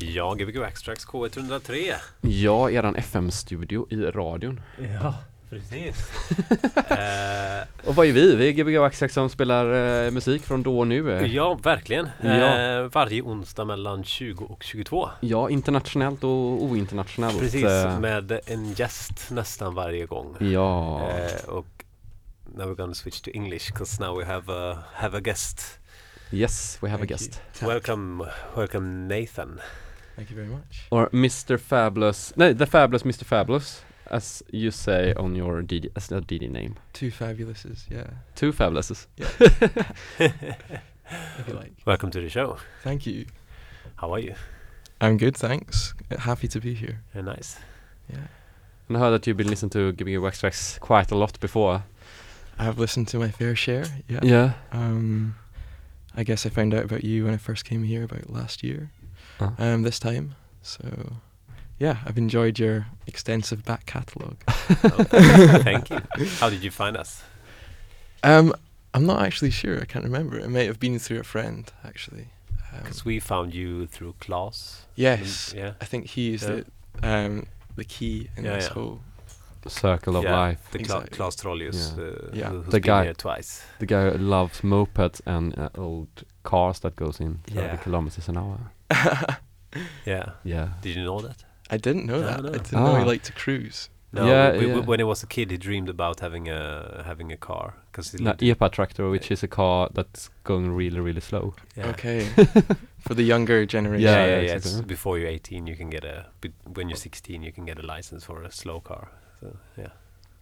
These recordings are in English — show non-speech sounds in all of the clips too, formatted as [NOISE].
Ja, Gbg Extracts K103. Ja, eran FM-studio i radion. Ja, precis. [LAUGHS] eh, Och vad är vi? Vi är Gbg Extract som spelar eh, musik från då och nu. eh. ja, verkligen. Ja. Eh, varje onsdag mellan 20 och 22. Ja, internationellt och ointernationellt. Precis, eh. med en gäst nästan varje gång. Ja. Eh, och now we're gonna switch to English because now we have a, have a guest. Yes, we have Thank a guest. you. Welcome, welcome Nathan. Thank you very much. Or Mr. Fabulous, no, the Fabulous Mr. Fabulous, as you say on your DJ, as a DJ name. Two fabulouses, yeah, Two Fabulouses. [LAUGHS] if you like. Welcome to the show. Thank you. How are you? I'm good, thanks. Happy to be here. Very nice. Yeah. And I heard that you've been listening to Gbg Wax Trax quite a lot before. I've listened to my fair share. Yeah. Yeah. Um, I guess I found out about you when I first came here about last year. Uh. Um, this time. So, yeah, I've enjoyed your extensive back catalogue. Okay, [LAUGHS] Thank you. [LAUGHS] How did you find us? Um, I'm not actually sure. I can't remember. It may have been through a friend, actually. Um, Because we found you through Klaus. yes, Yeah. I think he is Yeah. the um, the key in Yeah, this yeah. whole. Circle of yeah, Life. The Cla- Exactly. Klaus Trollius, Yeah. uh, Yeah. who's The been guy. here twice. The guy who loves mopeds and uh, old cars that goes in 30 Yeah. kilometers an hour. [LAUGHS] Yeah. Yeah. Did you know that? I didn't know No, that. no. I didn't know he Ah. liked to cruise. No. Yeah, we- we- yeah. when he was a kid, he dreamed about having a having a car because he No, lived- EPA tractor, which is a car that's going really, really slow. yeah. Okay. [LAUGHS] For the younger generation. Yeah, Yeah, yeah, yeah, yeah. exactly. It's before you're 18, you can get a. But when you're 16, you can get a license for a slow car. So yeah,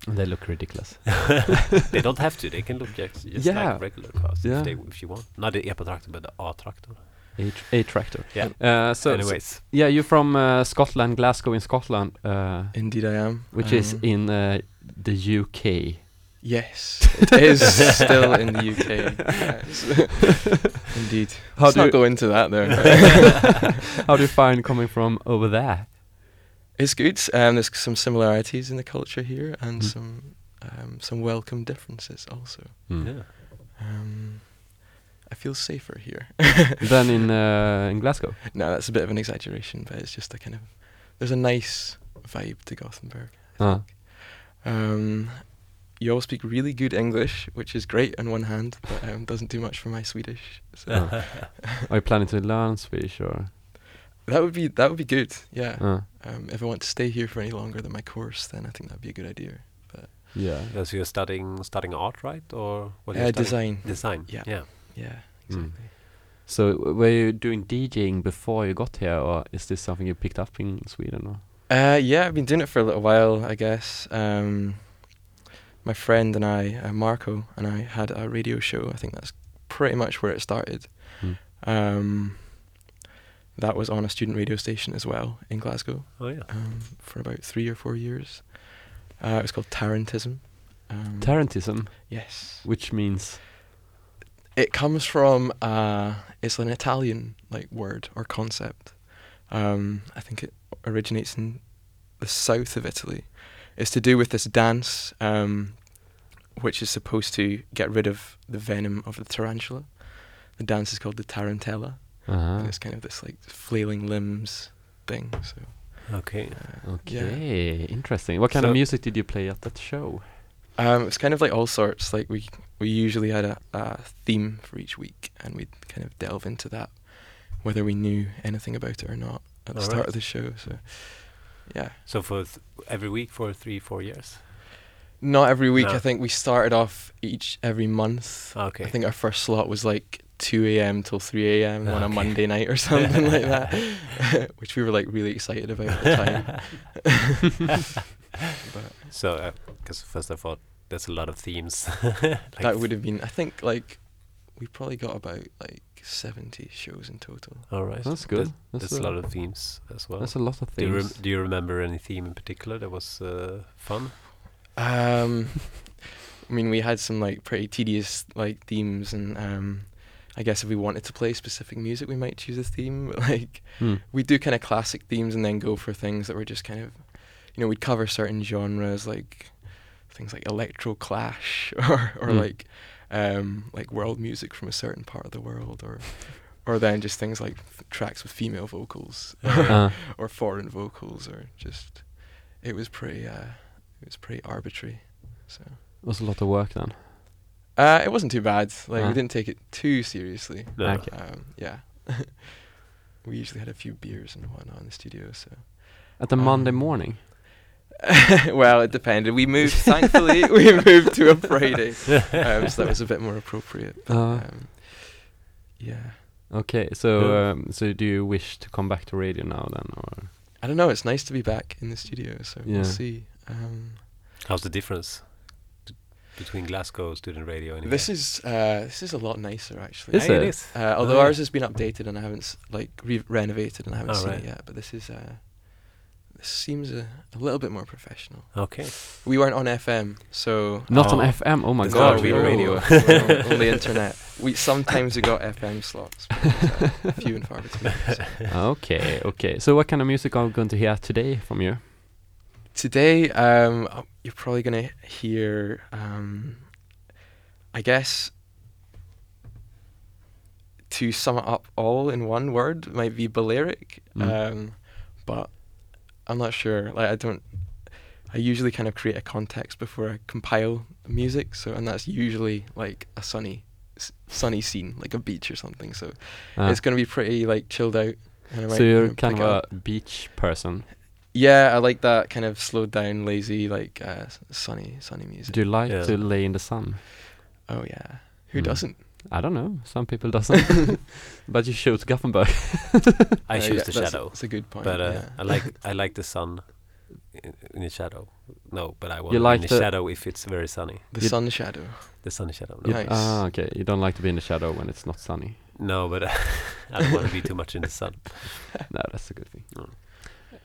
And they look ridiculous. [LAUGHS] they don't have to. They can look just, just Yeah. like regular cars Yeah. if they if you want. Not the EPA tractor, but the A tractor. A, tr- a tractor. Yeah. Uh, so, Anyways, so- yeah, you're from uh, Scotland, Glasgow in Scotland, uh, Indeed, I am. which is Um, in uh, the UK. Yes, it is still in the UK. yes. [LAUGHS] Indeed. How Let's do not you- go into that there. [LAUGHS] How do you find coming from over there? it's good. Um, there's some similarities in the culture here and Mm. some um, some welcome differences also. Mm. yeah. Um, I feel safer here. [LAUGHS] Than in [LAUGHS] uh, in Glasgow. no, that's a bit of an exaggeration, but it's just a kind of there's a nice vibe to Gothenburg. Uh, Um, you all speak really good English, which is great on one hand, but um, doesn't do much for my Swedish. So uh. [LAUGHS] Are you planning to learn Swedish or? that would be that would be good. Yeah. Uh, Um, if I want to stay here for any longer than my course, then I think that'd be a good idea. yeah. Yeah, so you're studying studying art, right? Or what? are Uh, you studying? design. Design. Yeah. Yeah. Yeah. Mm. Exactly. So were you doing DJing before you got here, or is this something you picked up in Sweden? Or? Uh, yeah, I've been doing it for a little while, I guess. Um, my friend and I, uh, Marco, and I had a radio show. I think that's pretty much where it started. Mm. Um, that was on a student radio station as well in Glasgow Oh yeah. um, for about three or four years. Uh, it was called Tarantism. Um, Tarantism, yes. which means It comes from uh, it's an Italian like word or concept. Um, I think it originates in the south of Italy. It's to do with this dance, um, which is supposed to get rid of the venom of the tarantula. The dance is called the tarantella, uh and it's kind of this like flailing limbs thing. So Okay. uh, Okay, interesting. What kind So- of music did you play at that show? Um, was kind of like all sorts. Like we we usually had a, a theme for each week, and we'd kind of delve into that, whether we knew anything about it or not at the start Alright. of the show. So, yeah, So for th- every week for three, four years. not every week. No. I think we started off each every month. Okay. I think our first slot was like 2 a.m. till 3 a.m. on a Monday night or something like that, [LAUGHS] [LAUGHS] which we were like really excited about at the time. [LAUGHS] So, because first I thought there's a lot of themes. [LAUGHS] Like that would have been, I think, like we probably got about like 70 shows in total. All right. That's good. That's, That's, a lot of themes as well. That's a lot of do, you rem- do you remember any theme in particular that was uh, fun? Um, I mean, we had some like pretty tedious like themes, and um, I guess if we wanted to play specific music, we might choose a theme. But, [LAUGHS] like Hmm. we do kind of classic themes, and then go for things that were just kind of, you know, we'd cover certain genres like things like electro clash [LAUGHS] or or Hmm. like um, like world music from a certain part of the world or or then just things like tracks with female vocals [LAUGHS] Uh, or foreign vocals or just it was pretty uh it was pretty arbitrary so it was a lot of work then. uh it wasn't too bad like Ah. we didn't take it too seriously No. Okay. um yeah [LAUGHS] we usually had a few beers and whatnot in the studio so At the Monday Um, morning. [LAUGHS] well it depended we moved thankfully [LAUGHS] we moved to a friday um, so that was a bit more appropriate but, Uh. um, yeah Okay, so Yeah. um, so do you wish to come back to radio now then, or I don't know. It's nice to be back in the studio, so Yeah. we'll see. Um, How's the difference between Glasgow student radio and this here? is uh, this is a lot nicer actually. Is Yeah, it? it is. Uh, although Oh, yeah. ours has been updated and I haven't s- like re- renovated and I haven't Oh, seen right. it yet, but this is uh, this seems a, a little bit more professional. Okay. We weren't on FM, so not on Oh. FM? Oh my It's god! we were radio. [LAUGHS] we were on the internet. We sometimes we got FM slots, but it uh, few and far between. so. [LAUGHS] okay, okay. So what kind of music are we going to hear today from you? Today, um, uh, you're probably gonna hear, um, I guess, to sum it up all in one word might be Balearic, Mm. um, but I'm not sure. Like, I don't. I usually kind of create a context before I compile music, so and that's usually like a sunny, s- sunny scene, like a beach or something. So Uh, it's gonna be pretty like chilled out. And I so you you're kind of a up. beach person. Yeah, I like that kind of slowed down, lazy, like uh, sunny, sunny music. Do you like Yeah. to lay in the sun? Oh yeah, who Mm. doesn't? I don't know. Some people doesn't. [LAUGHS] but you chose Gothenburg. [LAUGHS] I Uh, choose yeah, the that's- shadow, That's a good point. but uh, yeah. I like I like the sun in, in the shadow. No, but I want You to like in the, the- shadow if it's very sunny. the you- sun shadow. The sunny shadow. You- No, Nice. Ah, okay. You don't like to be in the shadow when it's not sunny. no but [LAUGHS] I don't want to be too much in the sun. no, that's a good thing. Mm.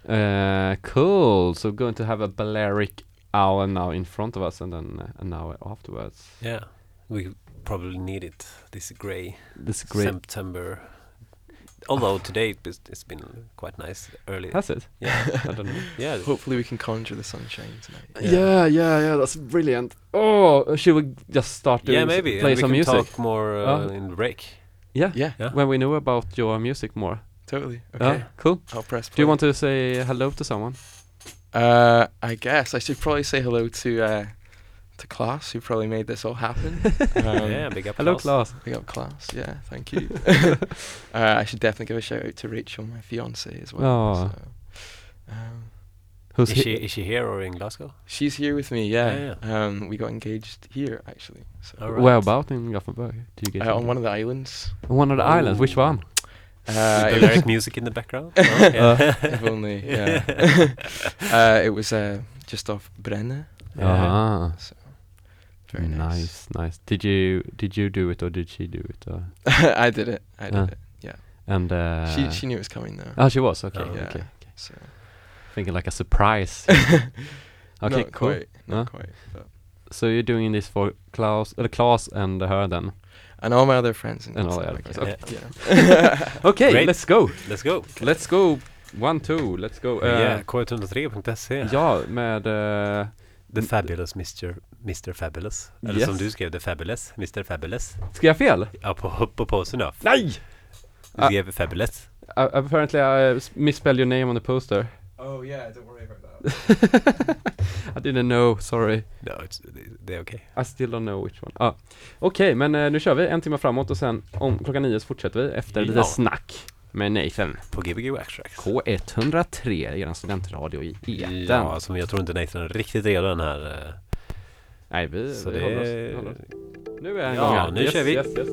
Uh, cool. So we're going to have a Balearic hour now in front of us, and then uh, an hour afterwards. Yeah, we probably need it this grey This great. September. Although today it's, it's been quite nice early. Has it? Yeah, I don't know. [LAUGHS] yeah. Hopefully, we can conjure the sunshine tonight. Yeah, yeah, yeah. That's brilliant. Oh, should we just start doing Yeah, maybe. play some music? talk more uh, Oh. in the break. Yeah. Yeah, Yeah. When we know about your music more. totally. Yeah, Okay, cool. I'll press. Do you want to say hello to someone? Uh, I guess I should probably say hello to uh, to Klaus, who probably made this all happen. [LAUGHS] Um, yeah, big up. Hello, Klaus. Klaus. Big up Klaus. Yeah, thank you. [LAUGHS] [LAUGHS] uh, I should definitely give a shout out to Rachel, my fiance, as well. Aw. So, um, Who's Is he? she is she here or in Glasgow? she's here with me. Yeah. Yeah, Um, we got engaged here actually. So All right. Where about in Gothenburg? Do you get uh, on one of the islands. on one of the islands? Which one? Uh, With Balearic music in the background. Oh, yeah. if only. Yeah. uh, it was uh, just off Brännö. Ah, So very nice. nice, nice. Did you did you do it or did she do it? Or? [LAUGHS] I did it. I did Ah. it. Yeah. And uh, she she knew it was coming though. oh, she was okay. Oh. Yeah. Okay, okay. So Thinking like a surprise. [LAUGHS] okay, not cool. quite. Not Huh? quite. But. So you're doing this for Klaus, uh, Klaus and her then? And all my other friends. And all the other yeah. friends, [LAUGHS] Yeah. Okay, Great. let's go. Let's go. Let's go. One, two, let's go. Uh, yeah, k103.se. Ja, med... eh, The Fabulous Mr. Mr. Fabulous. Eller Yes. som du skrev, The Fabulous. Mr. Fabulous. ska jag fel? Ja, på, på påsen då. Nej! Du skrev Fabulous. Uh, apparently I s- misspelled your name on the poster. Oh yeah, don't worry about that. [LAUGHS] I didn't know, sorry. No, it's, det är okej. I still don't know which one. Ah. Okej, men eh, nu kör vi en timme framåt och sen om klockan nio så fortsätter vi efter lite Ja. snack med Nathan. På Gbg Waxtrax. K103, er studentradio i etern. Ja, som jag tror inte Nathan är riktigt redo den här. Nej, vi, Så vi det håller oss. Håller oss. Nu är jag Ja, igång här. nu yes, kör vi. Yes, yes.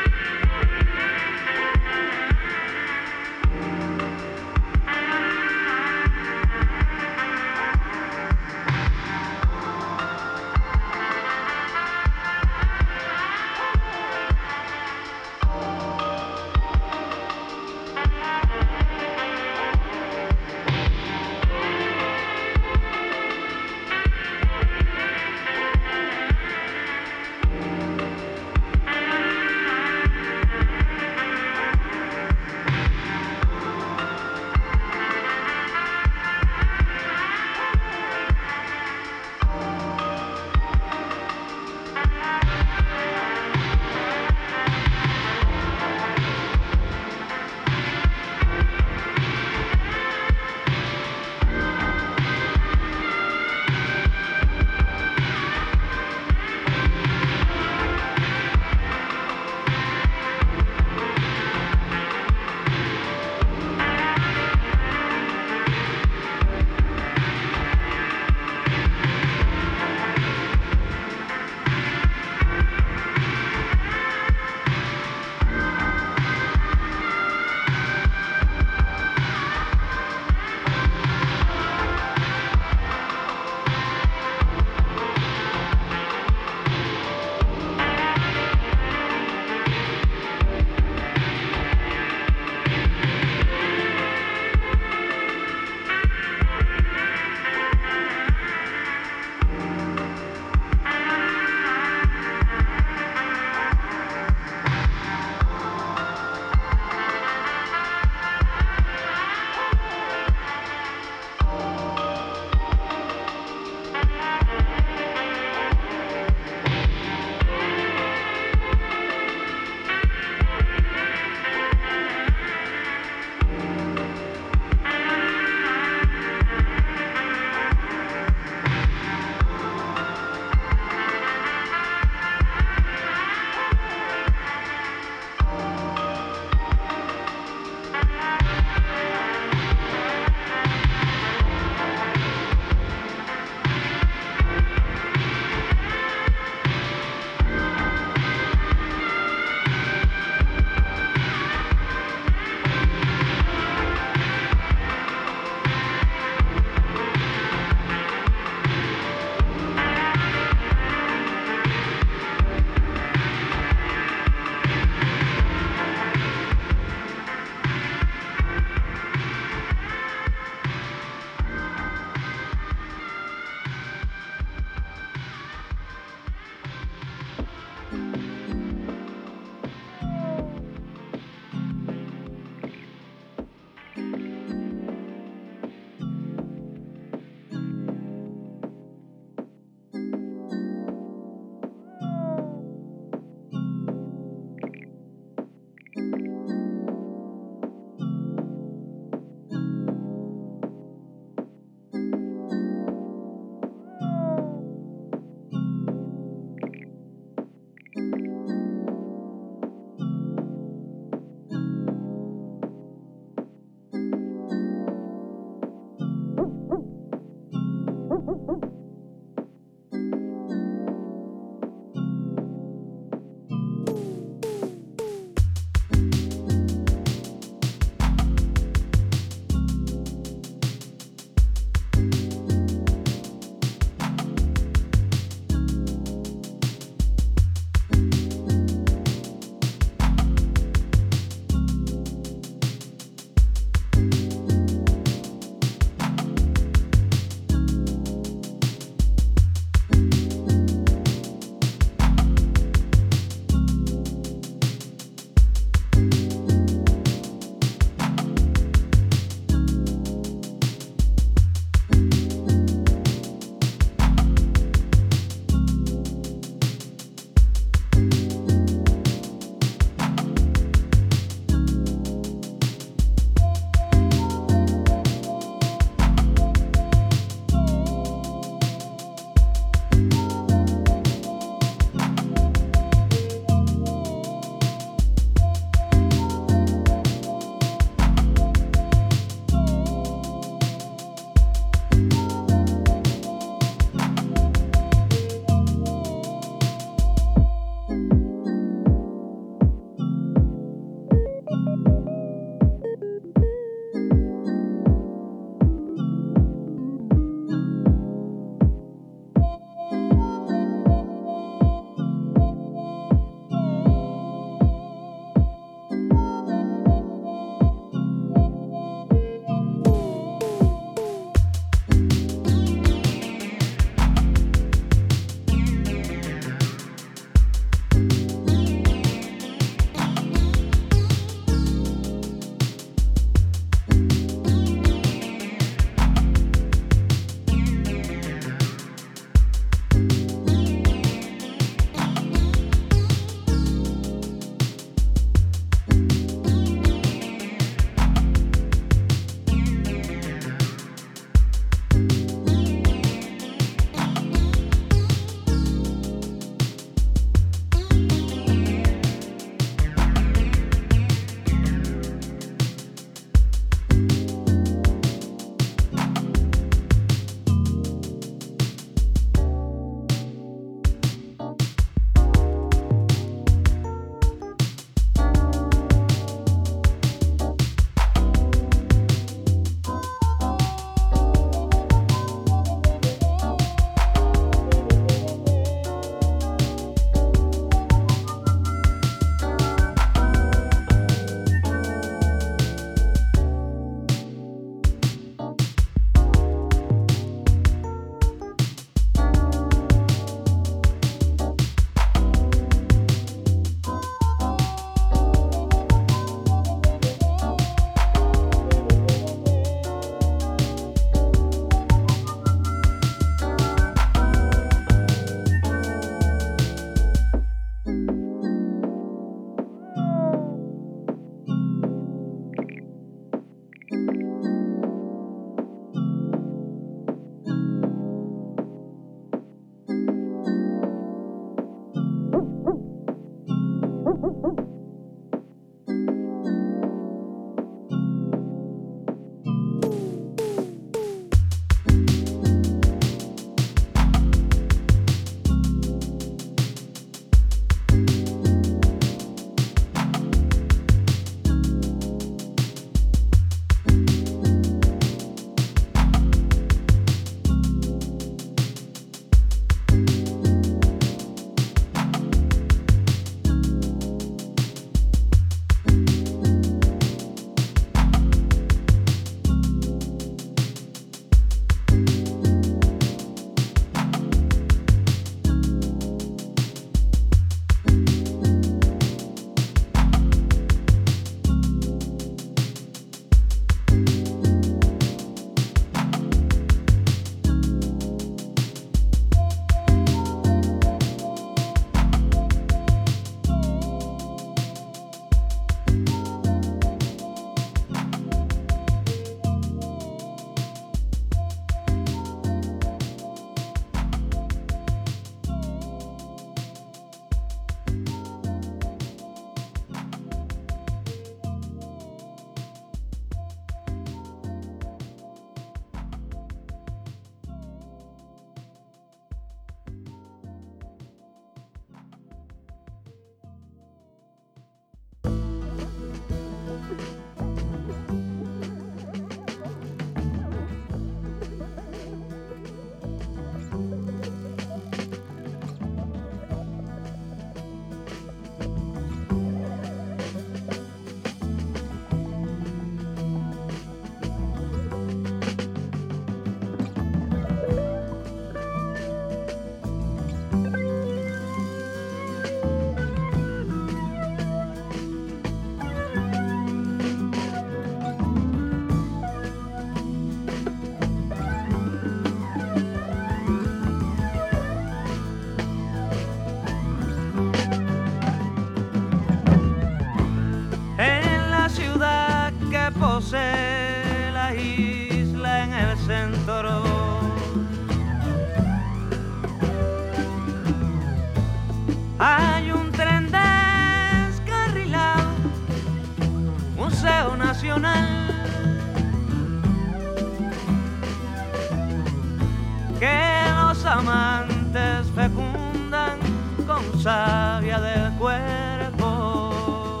Que los amantes fecundan con savia del cuerpo.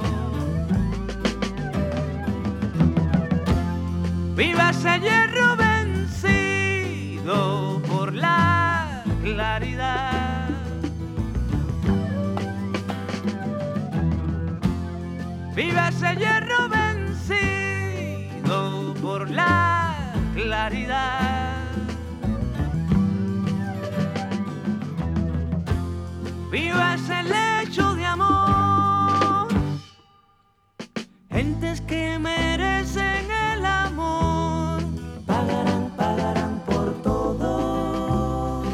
Viva ese hierro vencido por la claridad. Viva ese hierro claridad. Viva ese lecho de amor. Gentes que merecen el amor. Pagarán, pagarán por todo.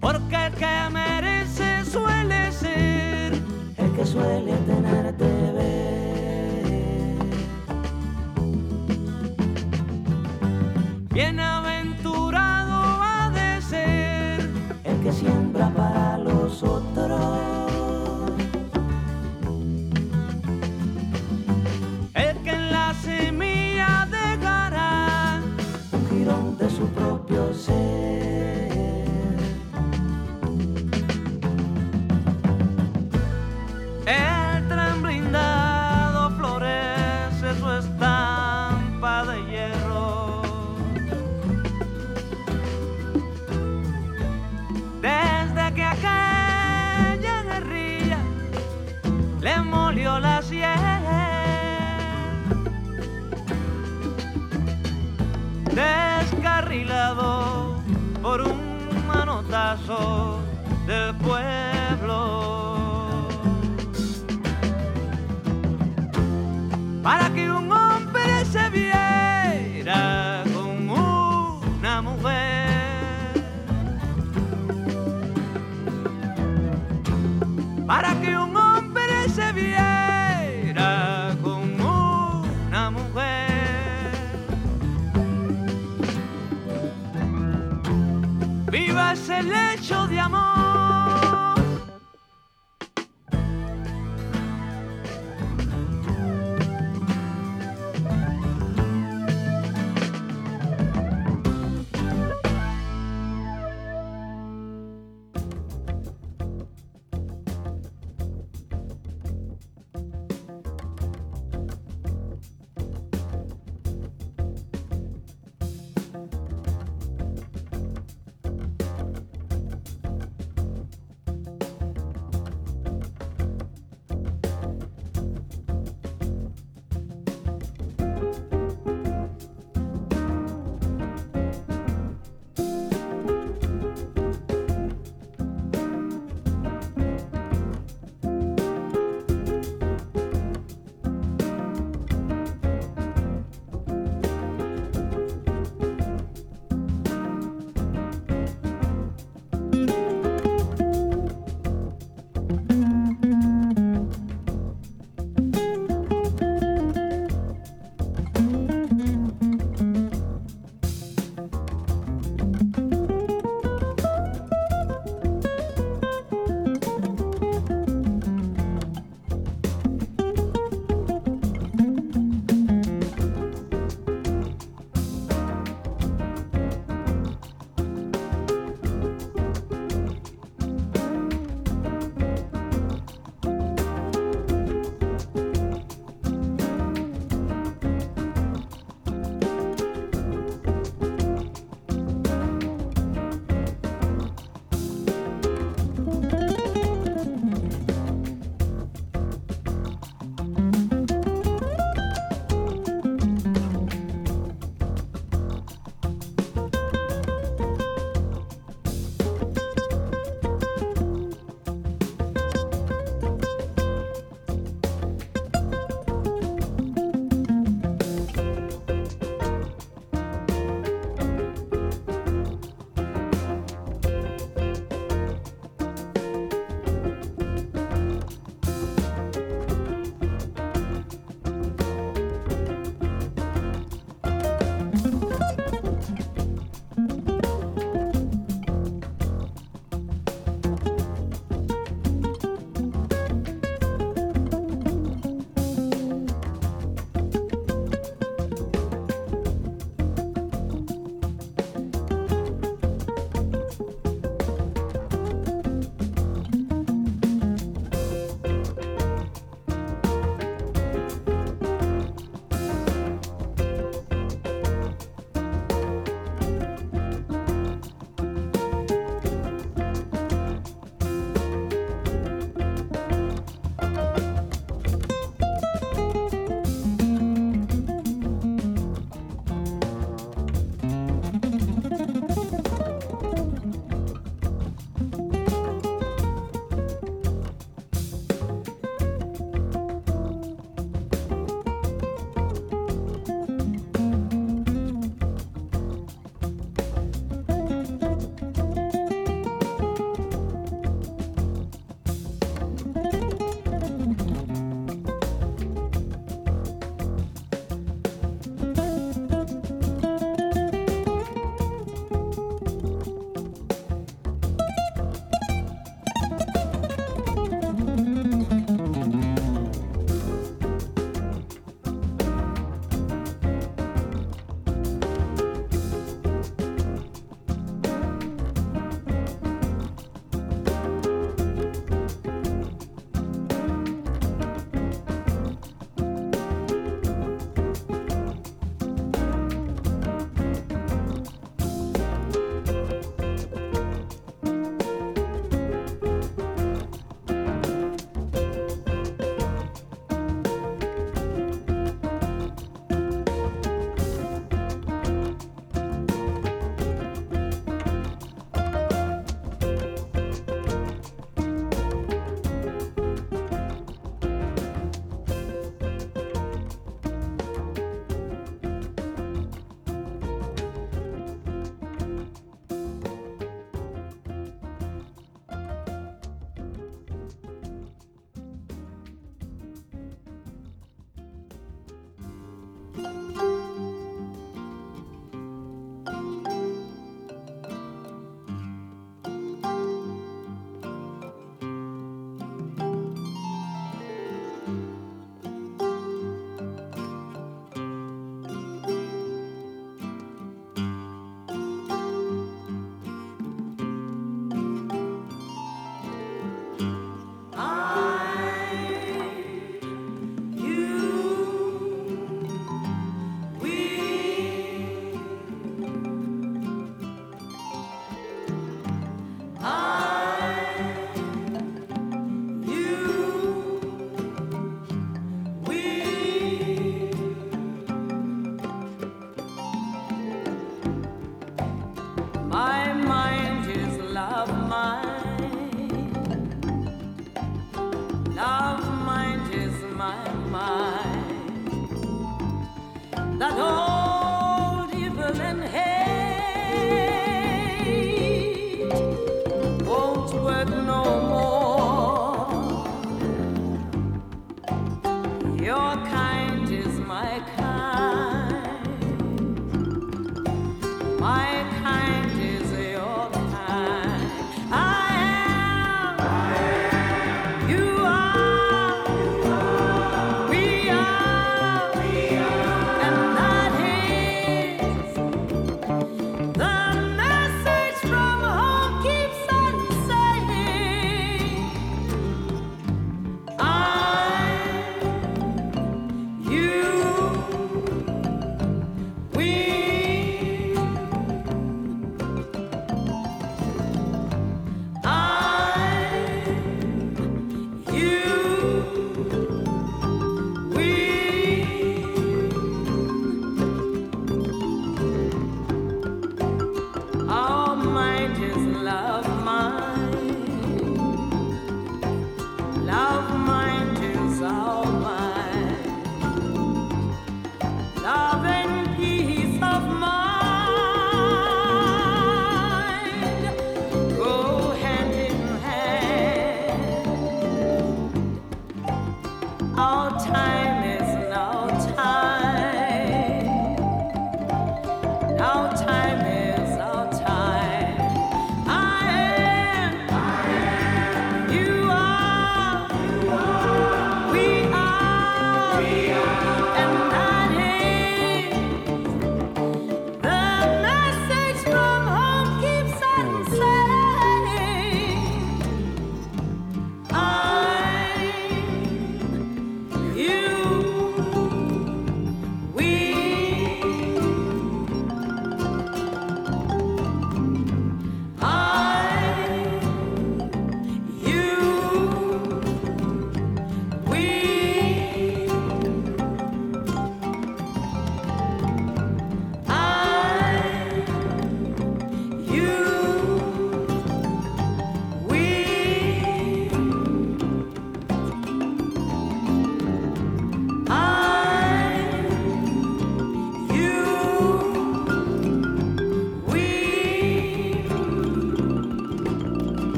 Porque el que merece suele ser el que suele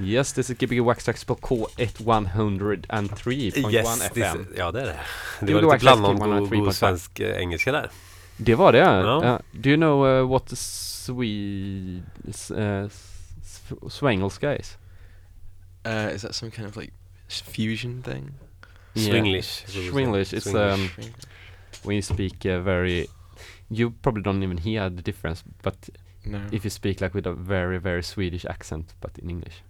Yes, this is Gbg Waxtrax på K1103.1 Yes, FM. this, ja det är det. Det Det var var lite blandad god, 103.5. god svensk eh, engelska där. Det var det ja. Ja. Do you know uh, what the Swe... s- uh, s- Swengelska is? Uh, is that some kind of like fusion thing? Yeah. Swinglish. Swinglish, it's, um, When you speak uh, very... You probably don't even hear the difference, but no. if you speak like with a very, very Swedish accent, but in English.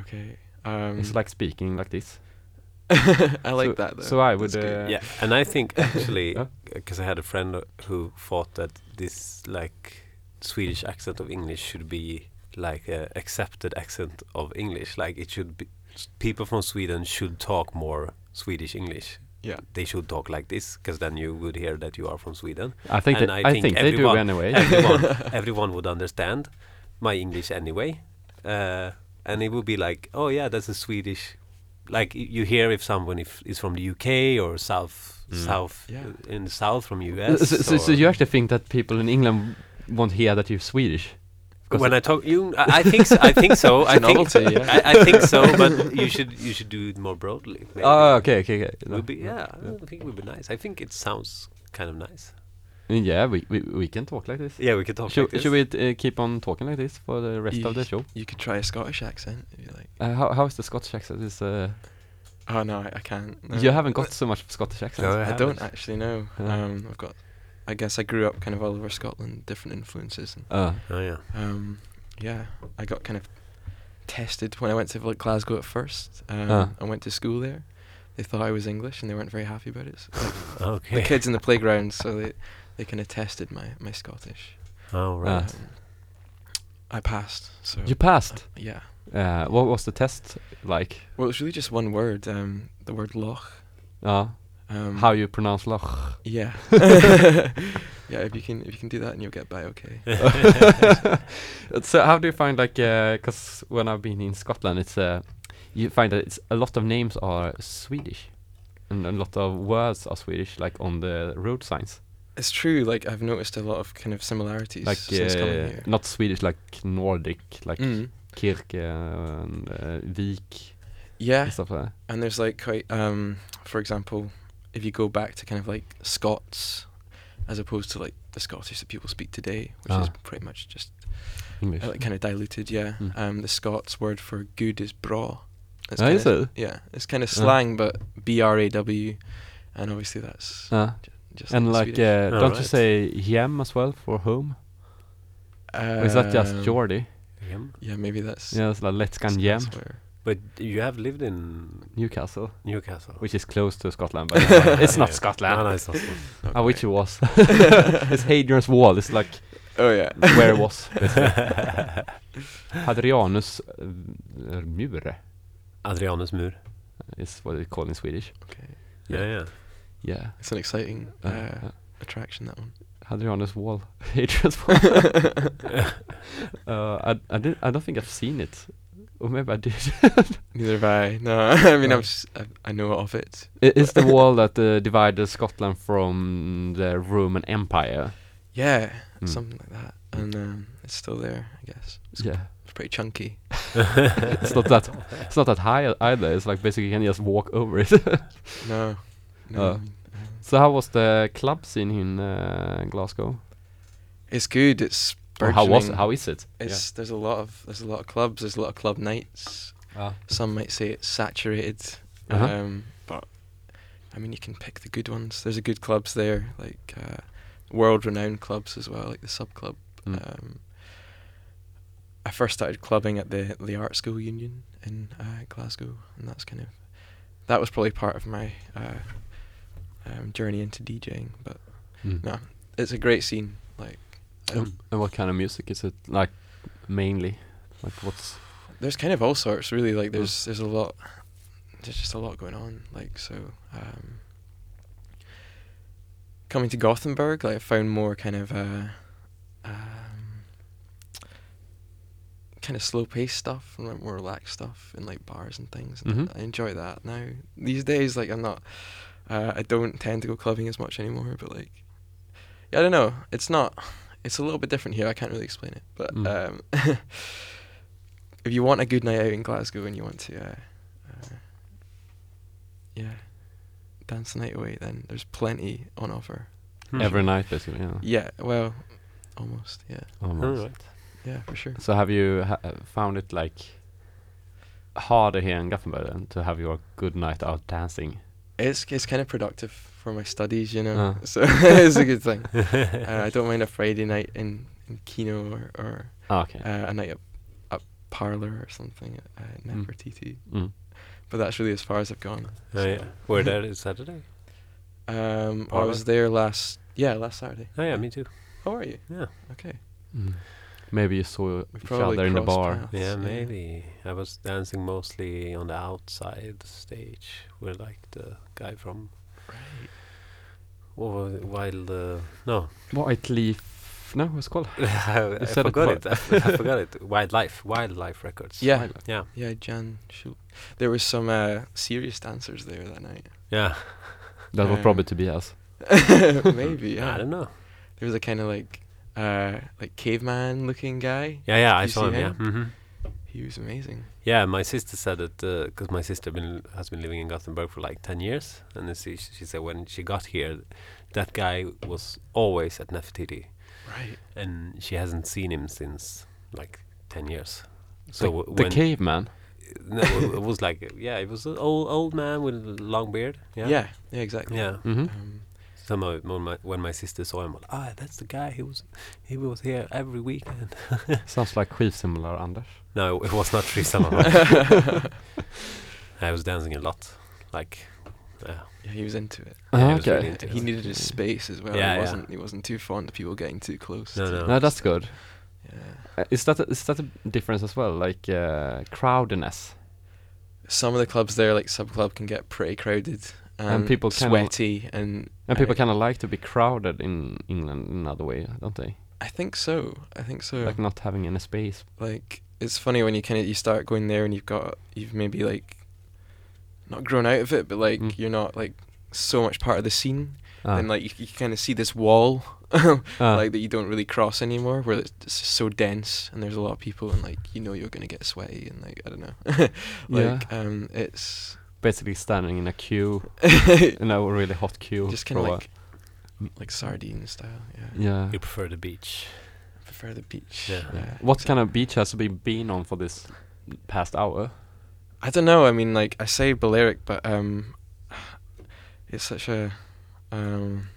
Okay. Um, It's like speaking like this. [LAUGHS] I like so, that though. So I would... Uh, yeah, and I think [LAUGHS] actually, because I had a friend who thought that this like Swedish accent of English should be like a accepted accent of English. Like it should be, people from Sweden should talk more Swedish English. Yeah. They should talk like this, because then you would hear that you are from Sweden. I think And that, I I think think they do everyone- anyway. everyone, [LAUGHS] everyone would understand my English anyway, uh, and it would be like, oh yeah, that's a Swedish. Like you hear if someone if is from the UK or South South Yeah. uh, in the South from so, US. so, so or- you actually think that people in England won't hear that you're Swedish? when I talk, you, I, I think, so, I think so. It's I a think, novelty, yeah. I, I think so. [LAUGHS] But you should, you should do it more broadly. Maybe. Oh, okay, okay, okay. It would be, yeah, I think it would be nice. I think it sounds kind of nice. Yeah, we, we we can talk like this. Yeah, we could talk should, like this. should we uh, keep on talking like this for the rest of the You- show? You could try a Scottish accent if you like. Uh, how how is the Scottish accent? Is uh, Oh no, I, I can't. no. you haven't got so much Scottish accent. No, I I don't actually know. Yeah. Um, I've got. I guess I grew up kind of all over Scotland, different influences, and Uh, Oh yeah. um, yeah, I got kind of tested when I went to like Glasgow at first. Um, Ah. I went to school there. They thought I was English, and they weren't very happy about it. So, like, [LAUGHS] Okay. the kids in the playground, so they they kind of tested my my Scottish. Oh Ah. right. Um, I passed. So you passed. uh, yeah, Uh, what was the test like? Well, it's really just one word. Um, the word loch. Uh, Um, how you pronounce loch? Yeah. [LAUGHS] [LAUGHS] yeah. If you can, if you can do that, and you'll get by okay. [LAUGHS] so how do you find like because when I've been in Scotland, it's uh, you find that it's a lot of names are Swedish, and a lot of words are Swedish, like on the road signs, It's true. Like I've noticed a lot of kind of similarities like since coming uh, here. not Swedish, like Nordic, like Mm. Kirke and uh, Vik Yeah, and stuff like that. and there's like quite, um, for example, if you go back to kind of like Scots, as opposed to like the Scottish that people speak today, which is Ah. pretty much just English. uh, like kind of diluted. Yeah. Mm. Um, the Scots word for good is bra. It's Ah, is kinda- it? Yeah, it's kind of Ah. slang, but B R A W, and obviously that's Uh, just and like, Swedish. uh, don't you say hem as well for home? Or is that just Um, Geordie? Yum. Yeah, maybe that's Yeah, it's like let's that's- can yam that's But you have lived in Newcastle, Newcastle. which is close to Scotland, but [LAUGHS] it's not, Yeah. Scotland. No, no, it's not. not I wish it was. [LAUGHS] [LAUGHS] it's Hadrian's Wall. It's like Oh yeah. where it was. basically. Hadrianus uh, mur Adrianus mur. is what they call in Swedish. okay. Yeah, yeah. Yeah. Yeah, it's an exciting Uh, uh, uh, attraction that one. Hadrianus Wall. [LAUGHS] Hadrian's Wall. [LAUGHS] uh, I I didn't. I don't think I've seen it. Or maybe I did. [LAUGHS] Neither have I. No, I mean Oh. I'm s- I, I know of it. It's the wall that uh, divided Scotland from the Roman Empire. Yeah, Mm. something like that, and um, it's still there. I guess it's, Yeah. it's pretty chunky. it's not that. It's not that high either. It's like basically you can just walk over it. No, no. Uh, so how was the club scene in uh, Glasgow? it's good. It's Or how was it? How is it? It's there's a lot of there's a lot of clubs. There's a lot of club nights. Ah. Some might say it's saturated, Uh-huh. um, but I mean you can pick the good ones. There's a good clubs there, like uh, world-renowned clubs as well, like the Sub Club. Mm. Um, I first started clubbing at the the Art School Union in uh, Glasgow, and that's kind of that was probably part of my uh, um, journey into DJing. But Mm. no, it's a great scene. Like um, And, what kind of music is it? Like mainly, like what's? there's kind of all sorts really like Mm. there's there's a lot there's just a lot going on like so um coming to Gothenburg like I found more kind of uh um kind of slow paced stuff and like more relaxed stuff in like bars and things and Mhm. I enjoy that now these days like I'm not uh, I don't tend to go clubbing as much anymore but like yeah, I don't know it's not it's a little bit different here I can't really explain it but Mm. um [LAUGHS] if you want a good night out in Glasgow and you want to, uh, uh, yeah, dance the night away, then there's plenty on offer. Hmm. Every night, basically. Yeah. Yeah, well, almost. Yeah, Almost. Alright. yeah, for sure. So have you ha- uh, found it like harder here in Gothenburg then to have your good night out dancing? It's it's kind of productive for my studies, you know. Ah. So [LAUGHS] it's a good thing. [LAUGHS] Uh, I don't mind a Friday night in in Kino or or Ah, okay. uh, a night at a parlor or something at uh, Nefertiti. Mm. But that's really as far as I've gone. Oh, yeah. We're there this [LAUGHS] Saturday. Um, I was there last yeah last Saturday. Oh yeah, me too. How are you? Yeah. Okay. Mm. Maybe you saw We each other in the bar. paths, Yeah, maybe. I was dancing mostly on the outside stage with like the guy from Right. what was it? Wild. Uh, no, White Leaf. No, what's it called? [LAUGHS] I, I said it forgot for- it. I, [LAUGHS] f- I forgot it. [LAUGHS] Wildlife. Wildlife Records. Yeah. Wildlife. Yeah. Yeah, Jan Schul. There were some uh, serious dancers there that night. Yeah. That was Um, probably us. Maybe, yeah. I don't know. There was a kind of like uh like caveman looking guy. Yeah, yeah. I saw see him. Yeah. him? hmm He was amazing. Yeah, my sister said that because my sister been has been living in Gothenburg for like ten years, and then she she said when she got here, that guy was always at Nefertiti, Right. and she hasn't seen him since like ten years. So the, w- the caveman. no, it it was like yeah, it was an old old man with a long beard. Yeah, Yeah. Yeah. exactly. yeah. Mm-hmm. Um, Somehow when my when my sister saw him, like, ah, that's the guy. He was he was here every weekend. [LAUGHS] Sounds like skivsamlare Anders. no, it was not Tristan. [LAUGHS] [LAUGHS] I was dancing a lot, like yeah. yeah, he was into it. Yeah, he okay. really into He it. needed his space as well. Yeah, he yeah. wasn't. He wasn't too fond of people getting too close. No, to no. him, No, that's so- good. Yeah. Uh, is that a, is that a difference as well? Like uh, crowdiness. Some of the clubs there, like Sub Club, can get pretty crowded and, And people kinda- sweaty, and And people kind of like to be crowded in England in another way, don't they? I think so. I think so. Like not having any space. like it's funny when you kind of you start going there and you've got you've maybe like not grown out of it, but like Mm. you're not like so much part of the scene, Ah. and like you, you kind of see this wall [LAUGHS] Ah. like that you don't really cross anymore, where it's so dense and there's a lot of people and like you know you're gonna get sweaty and like I don't know, [LAUGHS] like um it's basically standing in a queue, [LAUGHS] in a really hot queue. just for kind a of while. like like sardine style. Yeah, yeah. You prefer the beach. I prefer the beach. Yeah. What kind of beach has we been on for this past hour? I don't know. I mean, like I say Balearic, but um, it's such a um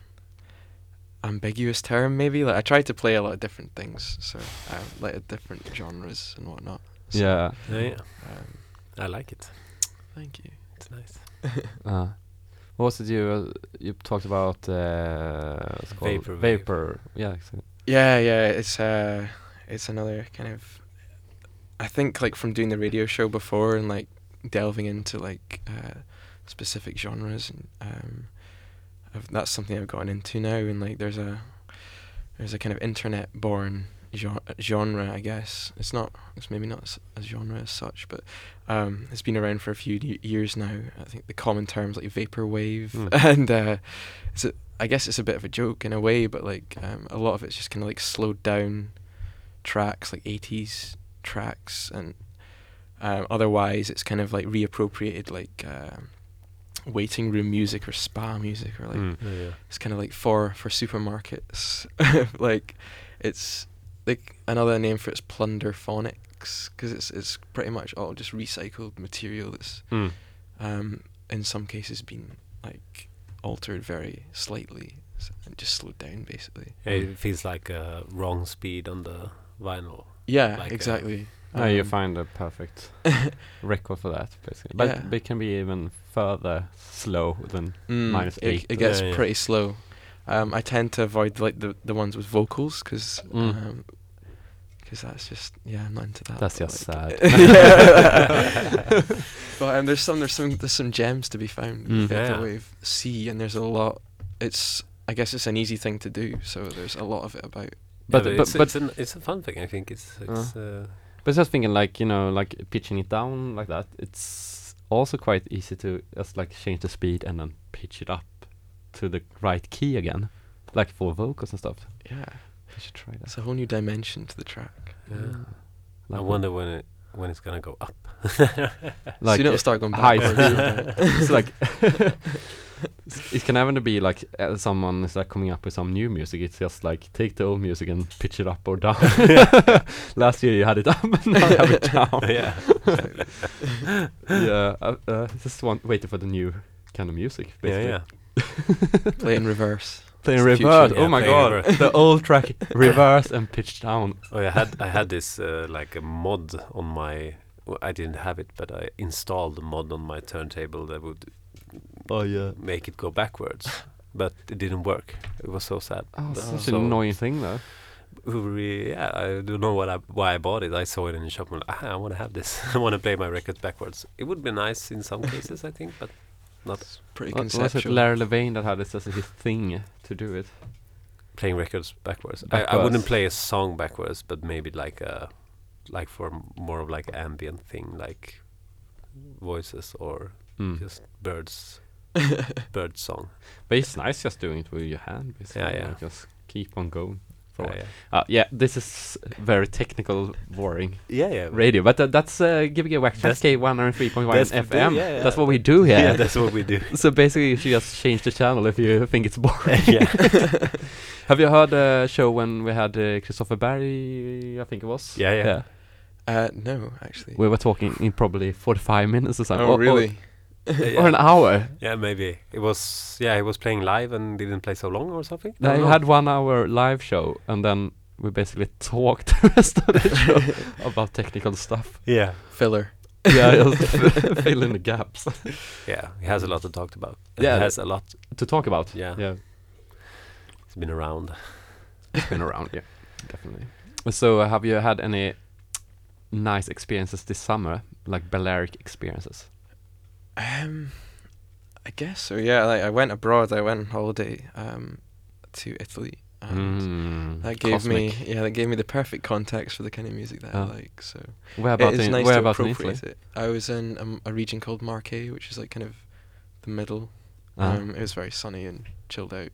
ambiguous term. Maybe like I tried to play a lot of different things, so um, like different genres and whatnot. So, Yeah. Yeah, yeah. Um, I like it. thank you. It's nice. Uh, [LAUGHS] what was it you uh, you talked about? Uh, what's it called? Vapor. Vapor. Yeah. Exactly. Yeah, yeah. It's uh, it's another kind of. I think like from doing the radio show before and like delving into like uh, specific genres and um, I've, that's something I've gotten into now and like there's a there's a kind of internet born gen- genre I guess it's not it's maybe not s- a genre as such but um, it's been around for a few years now I think the common terms like vaporwave Mm. [LAUGHS] and uh, it's a, I guess it's a bit of a joke in a way but like um, a lot of it's just kind of like slowed down tracks like 80s tracks and um, otherwise it's kind of like reappropriated like um, waiting room music or spa music or like Mm. Yeah, yeah. it's kind of like for for supermarkets [LAUGHS] like it's like another name for it's plunderphonics because it's it's pretty much all just recycled material that's Mm. um, in some cases been like altered very slightly and just slowed down basically Yeah, it feels like a wrong speed on the vinyl. yeah Like, uh, exactly No, you Um, find a perfect [LAUGHS] record for that, basically. But Yeah. it can be even further slow than Mm, minus it, eight. It gets Yeah, yeah. pretty slow. Um, I tend to avoid like the the ones with vocals because Mm. That's just yeah I'm not into that. That's but, just like- sad. Yeah. [LAUGHS] but um, there's some there's some there's some gems to be found. Mm. with Yeah. Vaporwave C and there's a lot. It's I guess it's an easy thing to do, so there's a lot of it about. But- Yeah, but- it's, but- it's, an, it's a fun thing. I think it's it's. Uh, But just thinking, like you know, like pitching it down like that, it's also quite easy to just like change the speed and then pitch it up to the right key again, like for vocals and stuff. Yeah, You should try that. it's a whole new dimension to the track. yeah. I wonder when it when it's gonna go up. [LAUGHS] so you don't start going high backwards. [LAUGHS] it's like it can never be like uh, someone is like coming up with some new music. It's just like take the old music and pitch it up or down. [LAUGHS] Last year you had it up, and now you have it down. yeah. yeah, uh, uh, just want waiting for the new kind of music. Yeah, Basically. yeah. Play in reverse. Play in It's the future. reverse. Yeah, oh my god, the old track [LAUGHS] reverse and pitched down. Oh, I had I had this uh, like a mod on my. Well, I didn't have it, but I installed a mod on my turntable that would Oh yeah. make it go backwards. But it didn't work. It was so sad. Oh, Oh. such So- an annoying thing though. Yeah, I don't know what I, why I bought it. I saw it in the shop. and like, ah, I want to have this. [LAUGHS] I want to play my records backwards. It would be nice in some [LAUGHS] cases, I think, but not Pretty Wa- Was it. Larry Levan that had this as his thing to do it? playing records backwards. I, I wouldn't play a song backwards, but maybe like a like for more of like ambient thing, like voices or Mm. just birds, [LAUGHS] bird song. But it's nice just doing it with your hand, basically. Yeah, yeah. like Just keep on going. For Yeah, yeah. Uh, yeah, this is very technical, boring [LAUGHS] yeah, yeah. radio, but uh, that's uh, giving a whack. That's- K one hundred three point one that's what we FM. yeah, yeah. That's what we do here. Yeah, that's what we do. [LAUGHS] so basically, you should just change the channel if you think it's boring. [LAUGHS] yeah, Have you heard the show when we had uh, Christopher Barry? I think it was. Yeah, yeah. Uh, no, actually. We were talking in probably forty-five minutes or something. oh, or, or- really? Or, an hour. yeah, maybe it was. Yeah, he was playing live and didn't play so long or something. I They don't had one hour live show, and then we basically talked [LAUGHS] the rest of the show [LAUGHS] about technical stuff. Yeah, Filler. Yeah, [LAUGHS] just fill in the gaps yeah. He has a lot to talk about. Yeah. he has a lot. to talk about. Yeah. yeah, He's been around. it's been around. Yeah, definitely. So, uh, have you had any nice experiences this summer, like Balearic experiences? Um, I guess so. Yeah, like I went abroad. I went on holiday um, to Italy, and Mm, that gave me yeah, that gave me the perfect context for the kind of music that Oh. I like. So Whereabouts it is in, nice whereabouts to Italy? appropriate it. I was in um, a region called Marche, which is like kind of the middle. Ah. Um, it was very sunny and chilled out.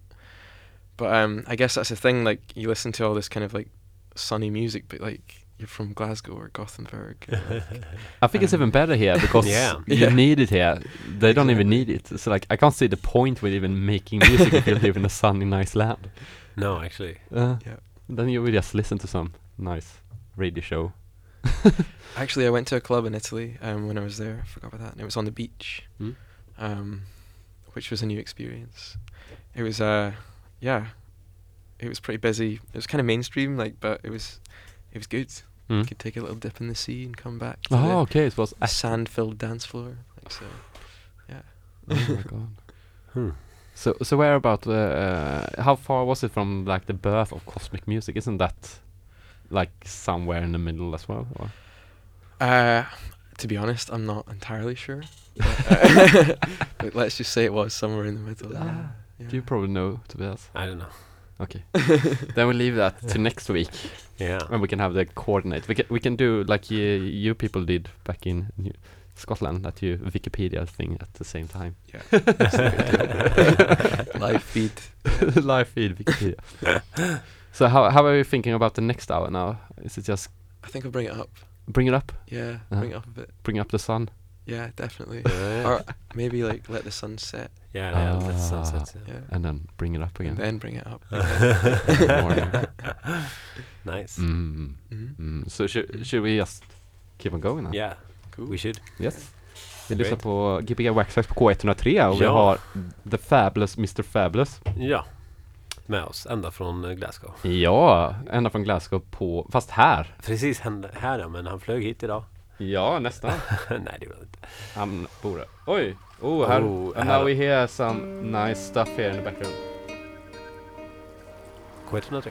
But um, I guess that's the thing. Like you listen to all this kind of like sunny music, but like you're from Glasgow or Gothenburg. [LAUGHS] like, I think it's Um, even better here [LAUGHS] because Yeah. you Yeah. need it here. They don't even need it. It's like I can't see the point with even making music if you live in a sunny, nice land. [LAUGHS] No, actually. Uh, Yeah. Then you will just listen to some nice radio show. Actually, I went to a club in Italy um, when I was there. I forgot about that. And it was on the beach, Hmm. um, which was a new experience. It was, uh, yeah, it was pretty busy. It was kind of mainstream, like, but it was, it was good. Mm. You could take a little dip in the sea and come back to Oh, the okay. It was. a sand-filled dance floor. Like so, yeah. oh my [LAUGHS] god. Hmm. So, so where about? Uh, uh, how far was it from like the birth of cosmic music? Isn't that like somewhere in the middle as well? Or? Uh, to be honest, I'm not entirely sure. But, uh, [LAUGHS] but let's just say it was somewhere in the middle. Ah, yeah. Do you probably know, Tobias? I don't know. Okay. then we'll leave that to next week, Yeah. and we can have the coordinate. We can we can do like you, you people did back in New Scotland, that you Wikipedia thing at the same time. Yeah. [LAUGHS] Live feed. [LAUGHS] Live feed Wikipedia. so how how are you thinking about the next hour now? Is it just I think I'll bring it up. bring it up, Yeah, Uh-huh. bring it up a bit. bring up the sun? Yeah, definitely. Yeah. or maybe like let the sun set Yeah, yeah, that's Ah. sunset. Yeah. and then bring it up and again. then bring it up. [LAUGHS] Nice. Mm. Mhm. Mm. So should should we just keep on going now? Yeah, Cool. we should. Yes. Vi lyssnar på Gbg Waxax på K103 och vi Ja. har The Fabulous Mr Fabulous. Ja. Med oss, ända från eh, Glasgow. Ja, ända från Glasgow på, fast här. Precis här, här ja, men han flög hit idag. Ja, nästan. [LAUGHS] Nej, det var inte. Han bor där. Oj! Oh, här. Oh, and här- now we hear some nice stuff here in the background. K103.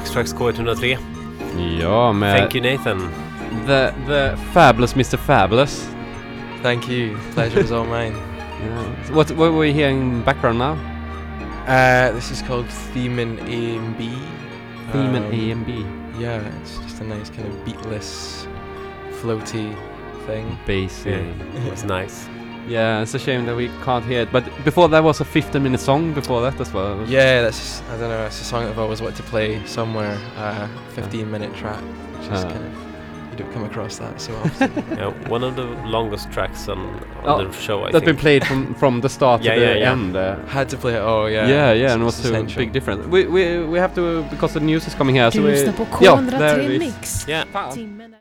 Gbg K103. Ja, med Thank you Nathan. the, the fabulous Mr. Fabulous. Thank you. Pleasure is all mine. [LAUGHS] Yeah. What, what were we hearing in background now? Uh, this is called Theme in A and B. Theme and Um, A and B. Yeah, it's just a nice kind of beatless, floaty thing. Bassy. Yeah, it was nice. Yeah, it's a shame that we can't hear it. But before that was a 15 minute song before that as well. Yeah, that's I don't know. It's a song that I've always wanted to play somewhere. Uh, 15 minute track. Just Ah. kind of you don't come across that so [LAUGHS] often. Yeah, one of the longest tracks on, on Oh, the show. I That's been played from, from the start Yeah, to the yeah, yeah. end. Uh, Had to play it. Oh yeah. yeah, yeah, it's- and it was a big difference. We, we, we have to, because the news is coming here. Du so we, lyssnar på ja, där är vi. Yeah. Fan. Timmen är-